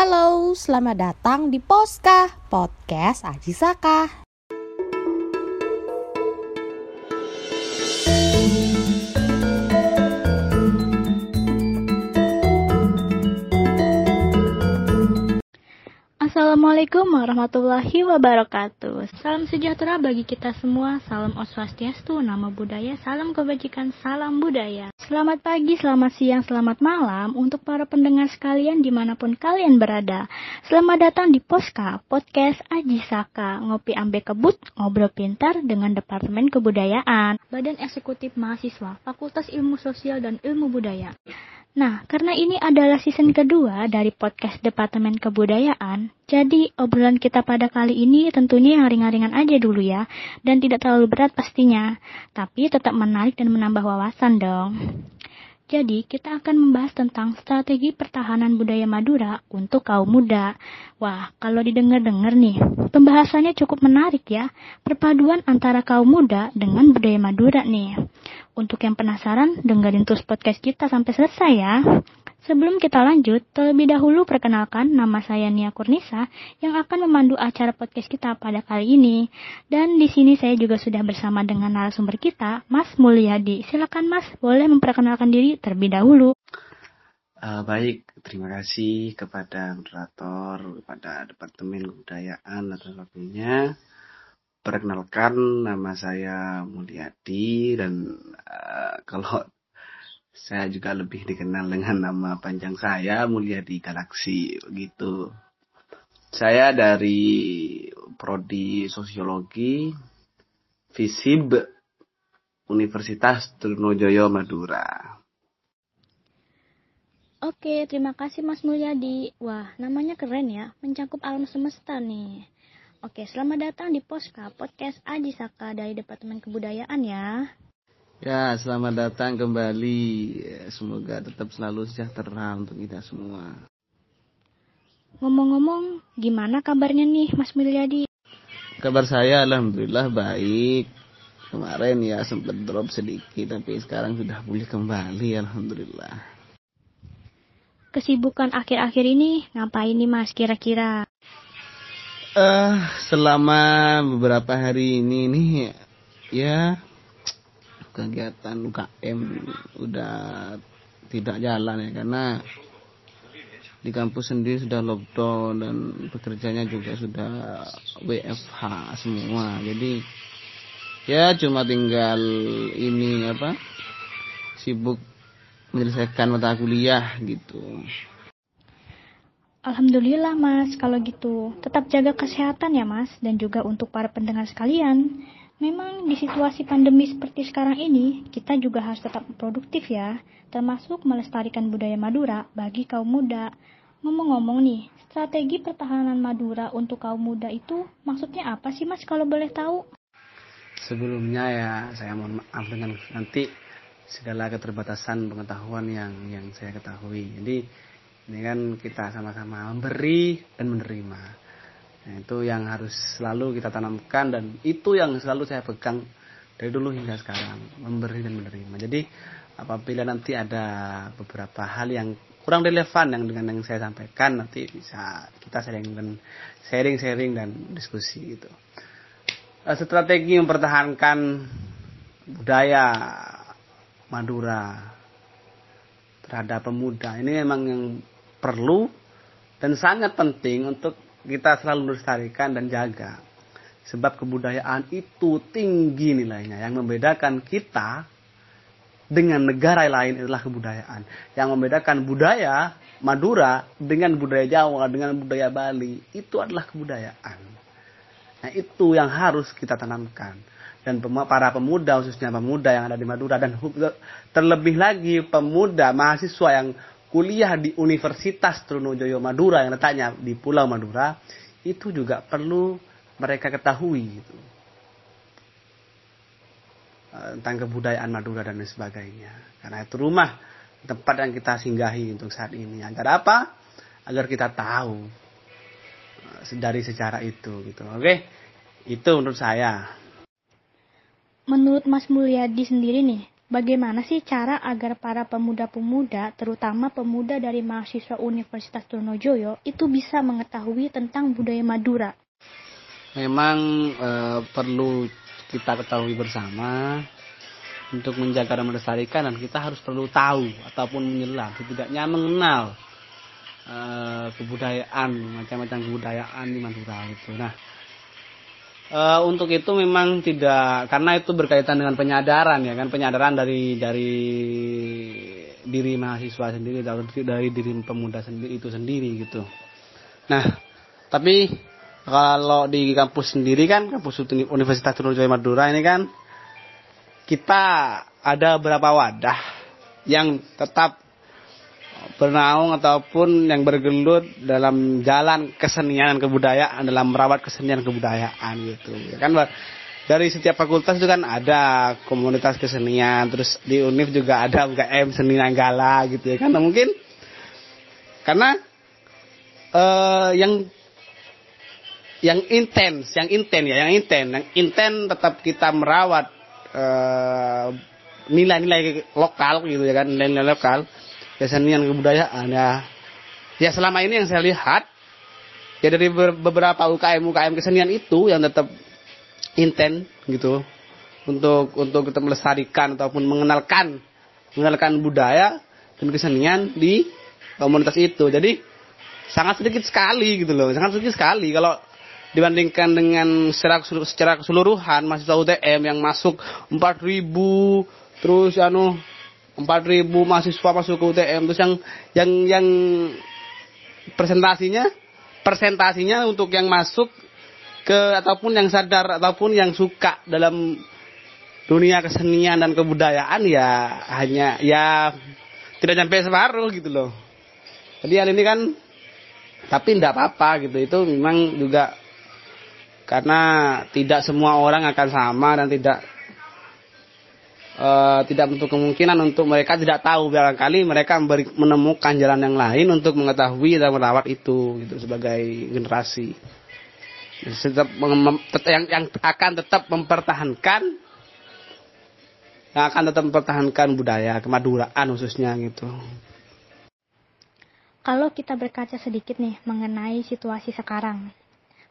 Halo, selamat datang di Poska, podcast Aji Saka. Assalamualaikum warahmatullahi wabarakatuh. Salam sejahtera bagi kita semua. Salam Oswastiastu, nama budaya, salam kebajikan, salam budaya. Selamat pagi, selamat siang, selamat malam untuk para pendengar sekalian di mana pun kalian berada. Selamat datang di Poska, podcast Aji Saka, ngopi ambe kebut, ngobrol pintar dengan Departemen Kebudayaan, Badan Eksekutif Mahasiswa, Fakultas Ilmu Sosial dan Ilmu Budaya. Nah, karena ini adalah season kedua dari podcast Departemen Kebudayaan, jadi obrolan kita pada kali ini tentunya yang ringan-ringan aja dulu ya, dan tidak terlalu berat pastinya, tapi tetap menarik dan menambah wawasan dong. Jadi, kita akan membahas tentang strategi pertahanan budaya Madura untuk kaum muda. Wah, kalau didengar-dengar nih, pembahasannya cukup menarik ya. Perpaduan antara kaum muda dengan budaya Madura nih. Untuk yang penasaran, dengerin terus podcast kita sampai selesai ya. Sebelum kita lanjut, terlebih dahulu perkenalkan nama saya Nia Kurnisa yang akan memandu acara podcast kita pada kali ini. Dan di sini saya juga sudah bersama dengan narasumber kita, Mas Mulyadi. Silakan Mas, boleh memperkenalkan diri terlebih dahulu. Uh, baik, terima kasih kepada moderator, kepada Departemen Kebudayaan dan sebagainya. Perkenalkan nama saya Mulyadi dan uh, kalau saya juga lebih dikenal dengan nama panjang saya Mulia di Galaksi begitu. Saya dari prodi Sosiologi Visib Universitas Trunojoyo Madura. Oke, terima kasih Mas Mulyadi. Wah, namanya keren ya, mencakup alam semesta nih. Oke, selamat datang di Poska, podcast Aji Saka dari Departemen Kebudayaan ya. Ya, selamat datang kembali. Semoga tetap selalu sejahtera untuk kita semua. Ngomong-ngomong, gimana kabarnya nih Mas Mulyadi? Kabar saya alhamdulillah baik. Kemarin ya sempat drop sedikit, tapi sekarang sudah pulih kembali alhamdulillah. Kesibukan akhir-akhir ini ngapain nih Mas kira-kira? Eh, uh, selama beberapa hari ini nih ya kegiatan UKM udah tidak jalan ya karena di kampus sendiri sudah lockdown dan bekerjanya juga sudah WFH semua. Jadi ya cuma tinggal ini apa sibuk menyelesaikan mata kuliah gitu. Alhamdulillah mas kalau gitu. Tetap jaga kesehatan ya mas dan juga untuk para pendengar sekalian Memang di situasi pandemi seperti sekarang ini, kita juga harus tetap produktif ya, termasuk melestarikan budaya Madura bagi kaum muda. Ngomong-ngomong nih, strategi pertahanan Madura untuk kaum muda itu maksudnya apa sih mas kalau boleh tahu? Sebelumnya ya, saya mohon maaf dengan nanti segala keterbatasan pengetahuan yang yang saya ketahui. Jadi ini kan kita sama-sama memberi dan menerima. Nah, itu yang harus selalu kita tanamkan dan itu yang selalu saya pegang dari dulu hingga sekarang, memberi dan menerima. Jadi apabila nanti ada beberapa hal yang kurang relevan yang dengan yang saya sampaikan nanti bisa kita sharing dan sharing-sharing dan diskusi gitu. Eh, strategi mempertahankan budaya Madura terhadap pemuda ini memang yang perlu dan sangat penting untuk kita selalu melestarikan dan jaga. Sebab kebudayaan itu tinggi nilainya. Yang membedakan kita dengan negara lain adalah kebudayaan. Yang membedakan budaya Madura dengan budaya Jawa, dengan budaya Bali, itu adalah kebudayaan. Nah itu yang harus kita tanamkan. Dan para pemuda, khususnya pemuda yang ada di Madura, dan terlebih lagi pemuda, mahasiswa yang kuliah di Universitas Trunojoyo Madura yang letaknya di Pulau Madura itu juga perlu mereka ketahui gitu. Eh, tentang kebudayaan Madura dan sebagainya. Karena itu rumah tempat yang kita singgahi untuk saat ini. Agar apa? Agar kita tahu eh, dari sejarah itu gitu. Oke. Itu menurut saya. Menurut Mas Mulyadi sendiri nih, bagaimana sih cara agar para pemuda-pemuda, terutama pemuda dari mahasiswa Universitas Trunojoyo, itu bisa mengetahui tentang budaya Madura? Memang e, perlu kita ketahui bersama untuk menjaga dan melestarikan dan kita harus perlu tahu ataupun menyelam setidaknya mengenal e, kebudayaan macam-macam kebudayaan di Madura itu. Nah, Uh, untuk itu memang tidak karena itu berkaitan dengan penyadaran ya kan penyadaran dari dari diri mahasiswa sendiri dari, dari diri pemuda sendiri itu sendiri gitu. Nah, tapi kalau di kampus sendiri kan kampus Universitas Trunojoyo Madura ini kan kita ada beberapa wadah yang tetap bernaung ataupun yang bergelut dalam jalan kesenian dan kebudayaan dalam merawat kesenian kebudayaan gitu. Ya kan dari setiap fakultas itu kan ada komunitas kesenian terus di Univ juga ada UKM seni Nanggala gitu ya kan. Nah, mungkin karena uh, yang yang intens yang inten ya yang inten yang inten tetap kita merawat uh, nilai-nilai lokal gitu ya kan nilai-nilai lokal kesenian kebudayaan ya. Ya selama ini yang saya lihat ya dari beberapa UKM UKM kesenian itu yang tetap inten gitu untuk untuk kita melestarikan ataupun mengenalkan mengenalkan budaya dan kesenian di komunitas itu. Jadi sangat sedikit sekali gitu loh. Sangat sedikit sekali kalau dibandingkan dengan secara secara keseluruhan mahasiswa UTM yang masuk 4000 terus anu 4000 mahasiswa masuk ke UTM terus yang yang yang presentasinya presentasinya untuk yang masuk ke ataupun yang sadar ataupun yang suka dalam dunia kesenian dan kebudayaan ya hanya ya tidak sampai separuh gitu loh. Jadi hal ini kan tapi tidak apa-apa gitu itu memang juga karena tidak semua orang akan sama dan tidak uh, tidak untuk kemungkinan untuk mereka tidak tahu barangkali mereka menemukan jalan yang lain untuk mengetahui dan merawat itu gitu sebagai generasi tetap yang yang akan tetap mempertahankan yang akan tetap mempertahankan budaya kemaduraan khususnya gitu. Kalau kita berkaca sedikit nih mengenai situasi sekarang,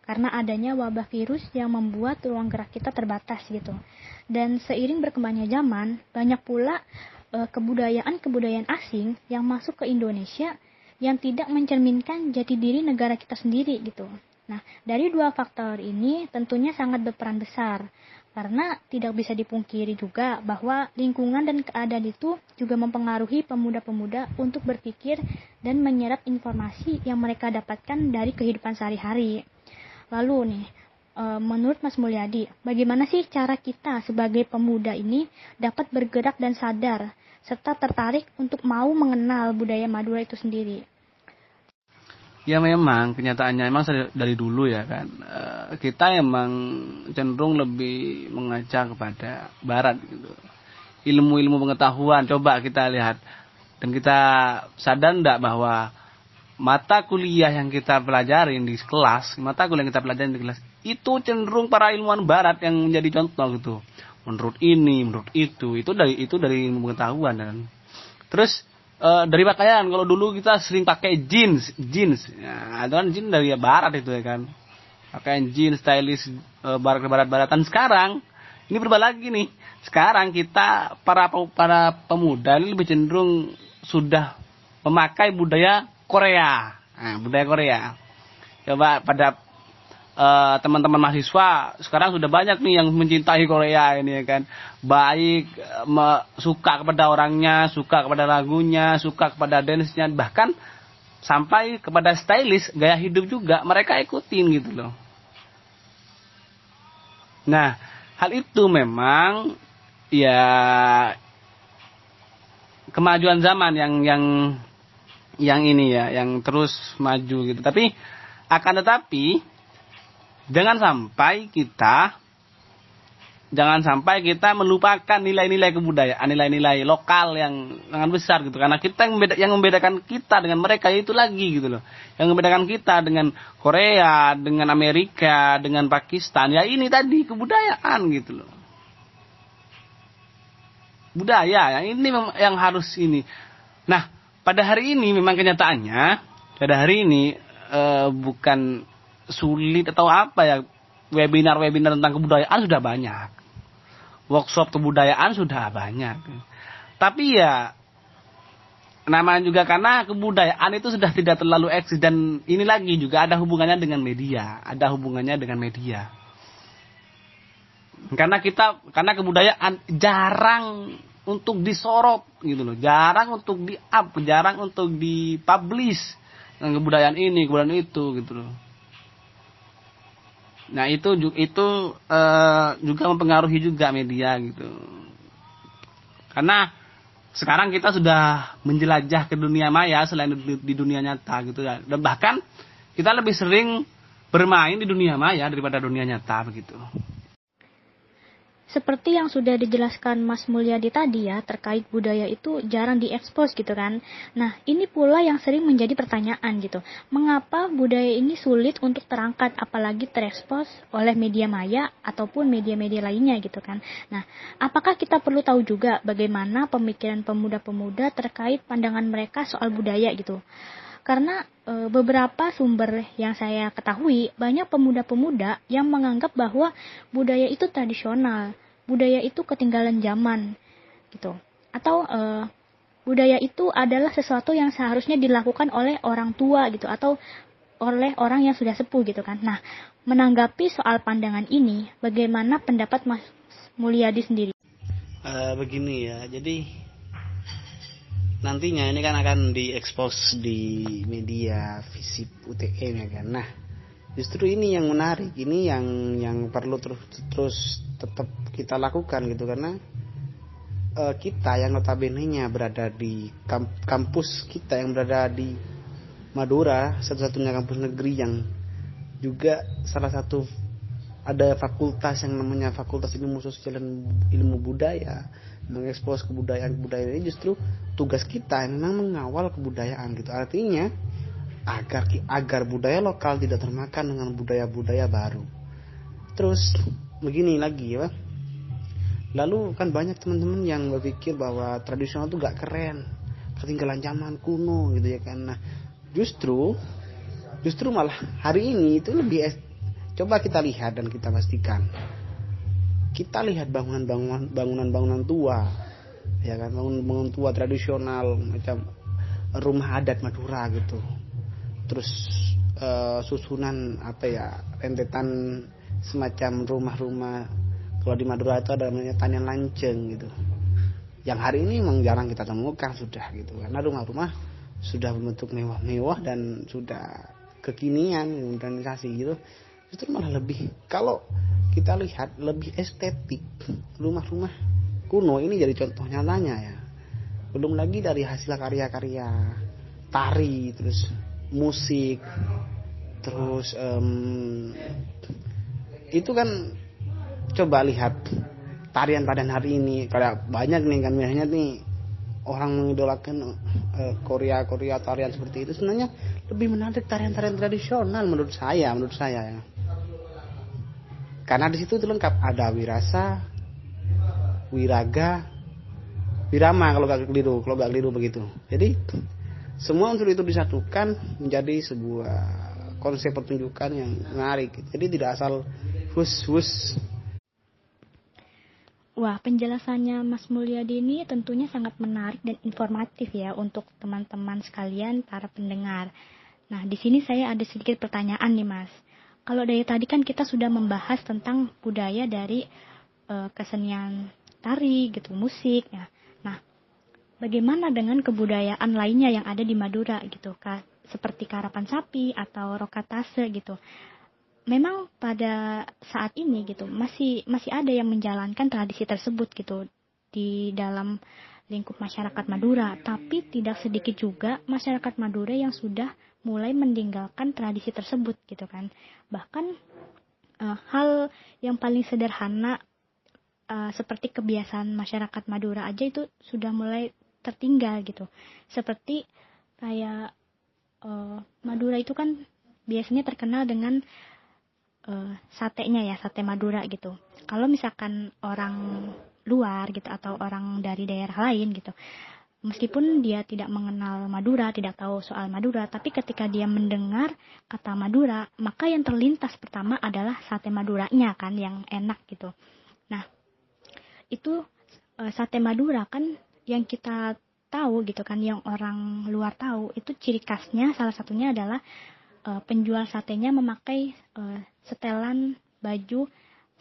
karena adanya wabah virus yang membuat ruang gerak kita terbatas gitu. Dan seiring berkembangnya zaman, banyak pula eh, kebudayaan-kebudayaan asing yang masuk ke Indonesia yang tidak mencerminkan jati diri negara kita sendiri gitu. Nah, dari dua faktor ini tentunya sangat berperan besar karena tidak bisa dipungkiri juga bahwa lingkungan dan keadaan itu juga mempengaruhi pemuda-pemuda untuk berpikir dan menyerap informasi yang mereka dapatkan dari kehidupan sehari-hari. Lalu nih, e, menurut Mas Mulyadi, bagaimana sih cara kita sebagai pemuda ini dapat bergerak dan sadar serta tertarik untuk mau mengenal budaya Madura itu sendiri? Ya memang kenyataannya memang dari dulu ya kan. E, kita emang cenderung lebih mengajak kepada Barat gitu. Ilmu-ilmu pengetahuan coba kita lihat. Dan kita sadar enggak bahwa mata kuliah yang kita pelajarin di kelas, mata kuliah yang kita pelajarin di kelas, itu cenderung para ilmuwan barat yang menjadi contoh gitu. Menurut ini, menurut itu, itu dari itu dari pengetahuan dan terus e, dari pakaian kalau dulu kita sering pakai jeans, jeans. Ya, itu kan jeans dari barat itu ya kan. Pakaian jeans, stylish e, barat barat-baratan sekarang ini berubah lagi nih. Sekarang kita para para pemuda ini lebih cenderung sudah memakai budaya Korea. Nah, budaya Korea. Coba pada uh, teman-teman mahasiswa sekarang sudah banyak nih yang mencintai Korea ini ya kan. Baik me, suka kepada orangnya, suka kepada lagunya, suka kepada dance-nya, bahkan sampai kepada stylish gaya hidup juga mereka ikutin gitu loh. Nah, hal itu memang ya kemajuan zaman yang yang yang ini ya, yang terus maju gitu. Tapi akan tetapi jangan sampai kita jangan sampai kita melupakan nilai-nilai kebudayaan, nilai-nilai lokal yang sangat besar gitu. Karena kita yang, membeda, yang membedakan kita dengan mereka itu lagi gitu loh. Yang membedakan kita dengan Korea, dengan Amerika, dengan Pakistan, ya ini tadi kebudayaan gitu loh. budaya yang ini yang harus ini nah pada hari ini memang kenyataannya pada hari ini eh, bukan sulit atau apa ya webinar-webinar tentang kebudayaan sudah banyak workshop kebudayaan sudah banyak tapi ya namanya juga karena kebudayaan itu sudah tidak terlalu eksis dan ini lagi juga ada hubungannya dengan media, ada hubungannya dengan media. Karena kita karena kebudayaan jarang untuk disorot gitu loh, jarang untuk di up, jarang untuk dipublish dengan kebudayaan ini, kebudayaan itu gitu loh. Nah itu itu uh, juga mempengaruhi juga media gitu. Karena sekarang kita sudah menjelajah ke dunia maya selain di, di dunia nyata gitu ya. Dan bahkan kita lebih sering bermain di dunia maya daripada dunia nyata begitu. Seperti yang sudah dijelaskan Mas Mulyadi tadi ya, terkait budaya itu jarang diekspos gitu kan. Nah, ini pula yang sering menjadi pertanyaan gitu. Mengapa budaya ini sulit untuk terangkat apalagi terekspos oleh media maya ataupun media-media lainnya gitu kan. Nah, apakah kita perlu tahu juga bagaimana pemikiran pemuda-pemuda terkait pandangan mereka soal budaya gitu karena e, beberapa sumber yang saya ketahui banyak pemuda-pemuda yang menganggap bahwa budaya itu tradisional, budaya itu ketinggalan zaman gitu. Atau e, budaya itu adalah sesuatu yang seharusnya dilakukan oleh orang tua gitu atau oleh orang yang sudah sepuh gitu kan. Nah, menanggapi soal pandangan ini, bagaimana pendapat Mas Mulyadi sendiri? Uh, begini ya, jadi nantinya ini kan akan diekspos di media visip UTM ya kan. Nah, justru ini yang menarik, ini yang yang perlu terus terus tetap kita lakukan gitu karena uh, kita yang notabene-nya berada di kampus kita yang berada di Madura, satu-satunya kampus negeri yang juga salah satu ada fakultas yang namanya Fakultas Ilmu Sosial dan Ilmu Budaya mengekspos kebudayaan-kebudayaan ini justru tugas kita memang mengawal kebudayaan gitu. Artinya agar agar budaya lokal tidak termakan dengan budaya-budaya baru. Terus begini lagi ya. Lalu kan banyak teman-teman yang berpikir bahwa tradisional itu gak keren ketinggalan zaman kuno gitu ya kan. Nah justru justru malah hari ini itu lebih coba kita lihat dan kita pastikan kita lihat bangunan-bangunan bangunan-bangunan tua ya kan? Bangunan-bangunan tua tradisional macam rumah adat Madura gitu. Terus uh, susunan apa ya rentetan semacam rumah-rumah. Kalau di Madura itu ada namanya tanian lanceng gitu. Yang hari ini memang jarang kita temukan sudah gitu. Karena rumah-rumah sudah berbentuk mewah-mewah dan sudah kekinian modernisasi gitu. Itu malah lebih kalau kita lihat lebih estetik. Rumah-rumah kuno ini jadi contoh nyatanya ya. Belum lagi dari hasil karya-karya tari terus musik terus um, itu kan coba lihat tarian-tarian hari ini. Kayak banyak nih kan biasanya nih orang mengidolakan uh, Korea Korea tarian seperti itu. Sebenarnya lebih menarik tarian-tarian tradisional menurut saya menurut saya ya karena di situ itu lengkap ada wirasa, wiraga, wirama kalau gak keliru, kalau gak keliru begitu. Jadi semua unsur itu disatukan menjadi sebuah konsep pertunjukan yang menarik. Jadi tidak asal hus-hus. Wah, penjelasannya Mas Mulyadi ini tentunya sangat menarik dan informatif ya untuk teman-teman sekalian para pendengar. Nah, di sini saya ada sedikit pertanyaan nih, Mas kalau dari tadi kan kita sudah membahas tentang budaya dari e, kesenian tari gitu, musik ya. Nah, bagaimana dengan kebudayaan lainnya yang ada di Madura gitu, Kak? Seperti karapan sapi atau rokatase gitu. Memang pada saat ini gitu masih masih ada yang menjalankan tradisi tersebut gitu di dalam lingkup masyarakat Madura, tapi tidak sedikit juga masyarakat Madura yang sudah mulai meninggalkan tradisi tersebut gitu kan. Bahkan uh, hal yang paling sederhana uh, seperti kebiasaan masyarakat Madura aja itu sudah mulai tertinggal gitu. Seperti kayak uh, Madura itu kan biasanya terkenal dengan uh, satenya ya sate Madura gitu. Kalau misalkan orang luar gitu atau orang dari daerah lain gitu meskipun dia tidak mengenal Madura, tidak tahu soal Madura, tapi ketika dia mendengar kata Madura, maka yang terlintas pertama adalah sate Maduranya kan yang enak gitu. Nah, itu e, sate Madura kan yang kita tahu gitu kan, yang orang luar tahu, itu ciri khasnya salah satunya adalah e, penjual satenya memakai e, setelan baju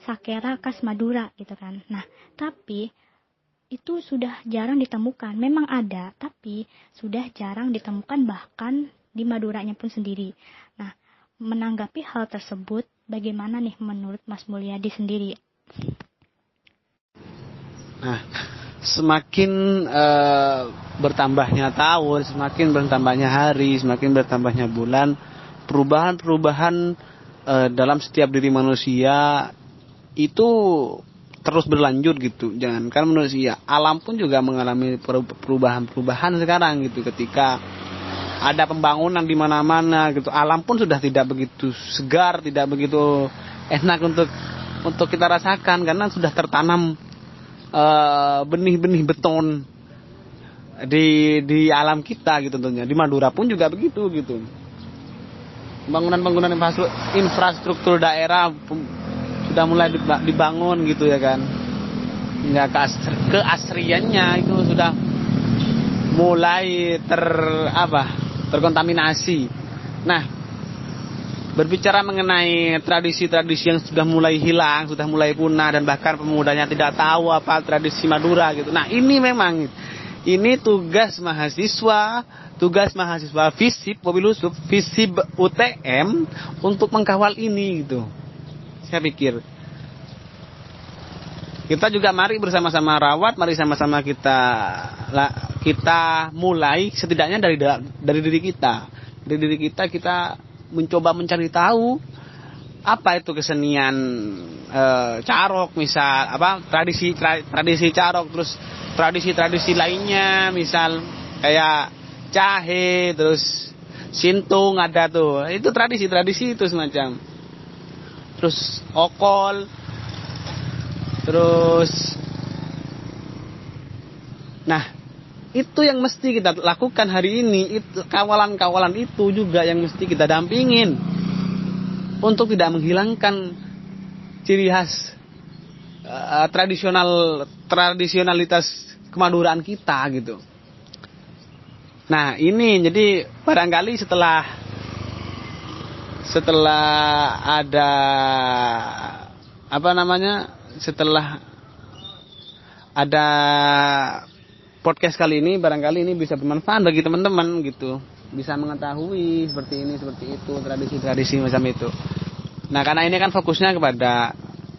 sakera khas Madura gitu kan. Nah, tapi itu sudah jarang ditemukan. Memang ada, tapi sudah jarang ditemukan bahkan di Maduranya pun sendiri. Nah, menanggapi hal tersebut, bagaimana nih menurut Mas Mulyadi sendiri? Nah, semakin uh, bertambahnya tahun, semakin bertambahnya hari, semakin bertambahnya bulan, perubahan-perubahan uh, dalam setiap diri manusia itu terus berlanjut gitu. Jangankan manusia alam pun juga mengalami perubahan-perubahan sekarang gitu. Ketika ada pembangunan di mana-mana gitu. Alam pun sudah tidak begitu segar tidak begitu enak untuk untuk kita rasakan. Karena sudah tertanam benih benih-benih beton di di alam kita gitu tentunya. Di Madura pun juga begitu gitu. Bangunan-bangunan infrastruktur daerah sudah mulai dibangun gitu ya kan. Nggak keasriannya itu sudah mulai ter apa terkontaminasi. Nah berbicara mengenai tradisi-tradisi yang sudah mulai hilang sudah mulai punah dan bahkan pemudanya tidak tahu apa tradisi Madura gitu. Nah ini memang ini tugas mahasiswa tugas mahasiswa FISIP Mobilusuf FISIP UTM untuk mengkawal ini gitu saya pikir kita juga mari bersama-sama rawat, mari sama-sama kita kita mulai setidaknya dari dari diri kita. Dari diri kita kita mencoba mencari tahu apa itu kesenian e, carok misal apa tradisi tra, tradisi carok terus tradisi-tradisi lainnya misal kayak cahe terus sintung ada tuh itu tradisi-tradisi itu semacam terus okol terus nah itu yang mesti kita lakukan hari ini. Itu kawalan-kawalan itu juga yang mesti kita dampingin. Untuk tidak menghilangkan ciri khas uh, tradisional tradisionalitas kemaduraan kita gitu. Nah ini jadi barangkali setelah setelah ada apa namanya? Setelah ada podcast kali ini barangkali ini bisa bermanfaat bagi teman-teman gitu. Bisa mengetahui seperti ini seperti itu tradisi-tradisi macam itu. Nah karena ini kan fokusnya kepada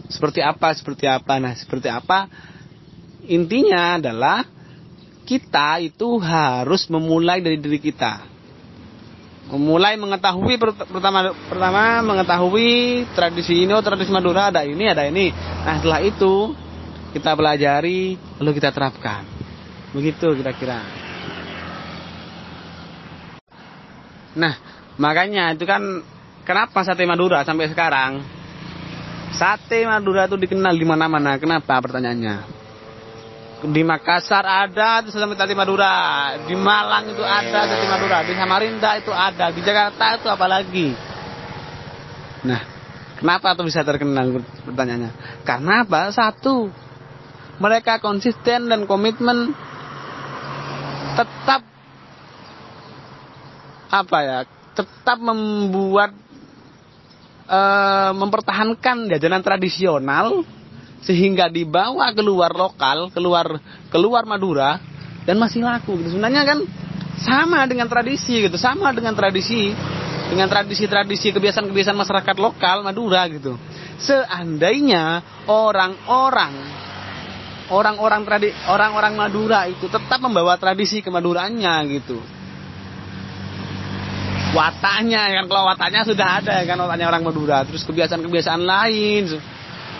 seperti apa seperti apa. Nah seperti apa? Intinya adalah kita itu harus memulai dari diri kita memulai mengetahui pertama pertama mengetahui tradisi ini oh tradisi Madura ada ini ada ini. Nah setelah itu kita pelajari lalu kita terapkan. Begitu kira-kira. Nah makanya itu kan kenapa sate Madura sampai sekarang? Sate Madura itu dikenal di mana-mana. Kenapa? Pertanyaannya di Makassar ada itu sampai tadi Madura, di Malang itu ada tadi Madura, di Samarinda itu ada, di Jakarta itu apalagi. Nah, kenapa itu bisa terkenal pertanyaannya? Karena apa? Satu, mereka konsisten dan komitmen tetap apa ya? Tetap membuat e, mempertahankan jajanan tradisional sehingga dibawa keluar lokal, keluar keluar Madura dan masih laku gitu. Sebenarnya kan sama dengan tradisi gitu, sama dengan tradisi dengan tradisi-tradisi kebiasaan-kebiasaan masyarakat lokal Madura gitu. Seandainya orang-orang orang-orang tradi orang-orang Madura itu tetap membawa tradisi kemaduraannya gitu. Watanya kan kalau watanya sudah ada kan watanya orang Madura, terus kebiasaan-kebiasaan lain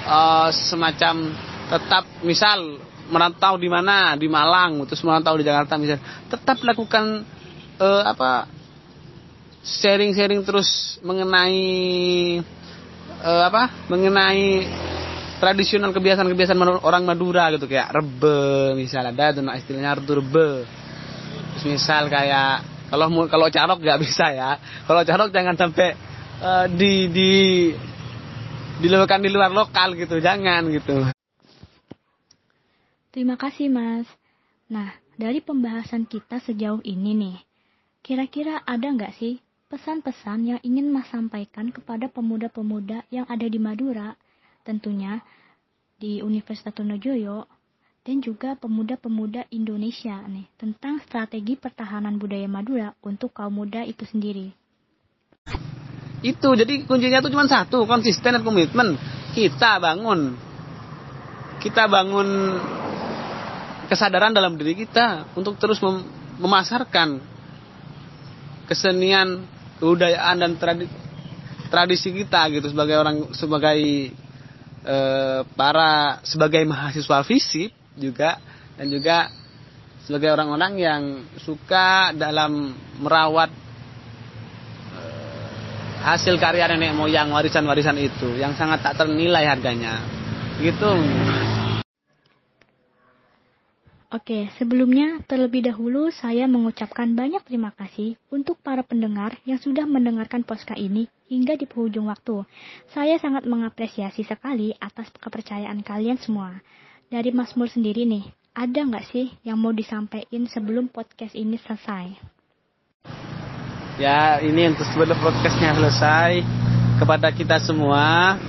uh, semacam tetap misal merantau di mana? Di Malang terus merantau di Jakarta misal. Tetap lakukan uh, apa sharing-sharing terus mengenai uh, apa mengenai tradisional kebiasaan-kebiasaan orang Madura gitu kayak rebe misalnya ada tuh nah istilahnya itu rebe. Terus misal kayak kalau kalau carok nggak bisa ya. Kalau carok jangan sampai uh, di di dilakukan di luar lokal gitu jangan gitu. Terima kasih mas. Nah dari pembahasan kita sejauh ini nih kira-kira ada nggak sih pesan-pesan yang ingin mas sampaikan kepada pemuda-pemuda yang ada di Madura? Tentunya di Universitas Trunojoyo dan juga pemuda-pemuda Indonesia nih tentang strategi pertahanan budaya Madura untuk kaum muda itu sendiri. Itu jadi kuncinya itu cuma satu, konsisten dan komitmen. Kita bangun. Kita bangun kesadaran dalam diri kita untuk terus mem memasarkan kesenian, kebudayaan dan tradisi, tradisi kita gitu sebagai orang sebagai eh, para sebagai mahasiswa fisip juga dan juga sebagai orang-orang yang suka dalam merawat hasil karya nenek moyang warisan-warisan itu yang sangat tak ternilai harganya gitu Oke, sebelumnya terlebih dahulu saya mengucapkan banyak terima kasih untuk para pendengar yang sudah mendengarkan poska ini hingga di penghujung waktu. Saya sangat mengapresiasi sekali atas kepercayaan kalian semua. Dari Mas Mul sendiri nih, ada nggak sih yang mau disampaikan sebelum podcast ini selesai? Ya, ini untuk sebelum podcastnya selesai, kepada kita semua,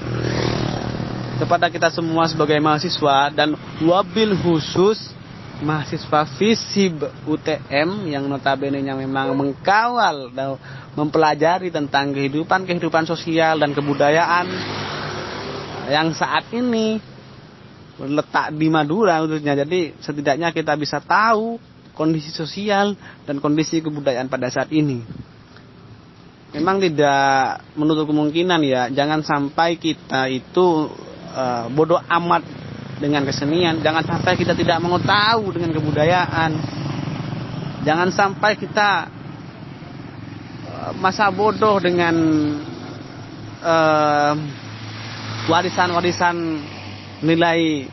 kepada kita semua sebagai mahasiswa dan wabil khusus mahasiswa FISIB UTM yang notabene-nya memang mengkawal dan mempelajari tentang kehidupan kehidupan sosial dan kebudayaan yang saat ini letak di Madura khususnya. Jadi setidaknya kita bisa tahu kondisi sosial dan kondisi kebudayaan pada saat ini. Memang tidak menutup kemungkinan ya, jangan sampai kita itu uh, bodoh amat dengan kesenian, jangan sampai kita tidak mau tahu dengan kebudayaan. Jangan sampai kita uh, masa bodoh dengan uh, warisan-warisan nilai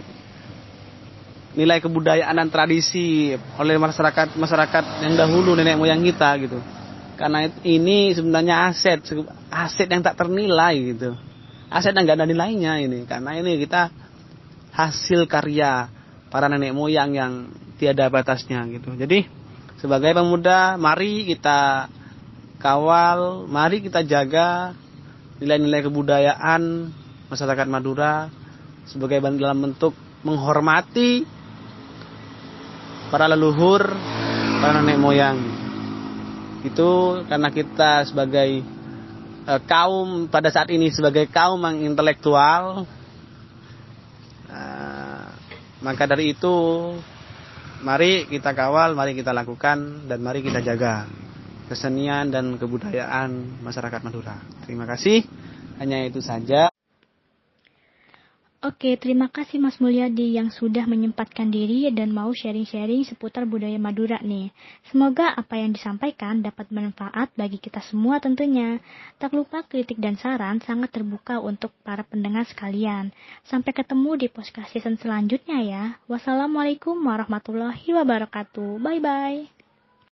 nilai kebudayaan dan tradisi oleh masyarakat masyarakat yang dahulu nenek moyang kita gitu karena ini sebenarnya aset aset yang tak ternilai gitu. Aset yang gak ada nilainya ini. Karena ini kita hasil karya para nenek moyang yang tiada batasnya gitu. Jadi sebagai pemuda mari kita kawal mari kita jaga nilai-nilai kebudayaan masyarakat Madura sebagai dalam bentuk menghormati para leluhur, para nenek moyang. Itu karena kita sebagai uh, kaum pada saat ini sebagai kaum yang intelektual, uh, maka dari itu mari kita kawal, mari kita lakukan dan mari kita jaga kesenian dan kebudayaan masyarakat Madura. Terima kasih. Hanya itu saja. Oke, terima kasih Mas Mulyadi yang sudah menyempatkan diri dan mau sharing-sharing seputar budaya Madura nih. Semoga apa yang disampaikan dapat bermanfaat bagi kita semua tentunya. Tak lupa kritik dan saran sangat terbuka untuk para pendengar sekalian. Sampai ketemu di podcast season selanjutnya ya. Wassalamualaikum warahmatullahi wabarakatuh. Bye-bye.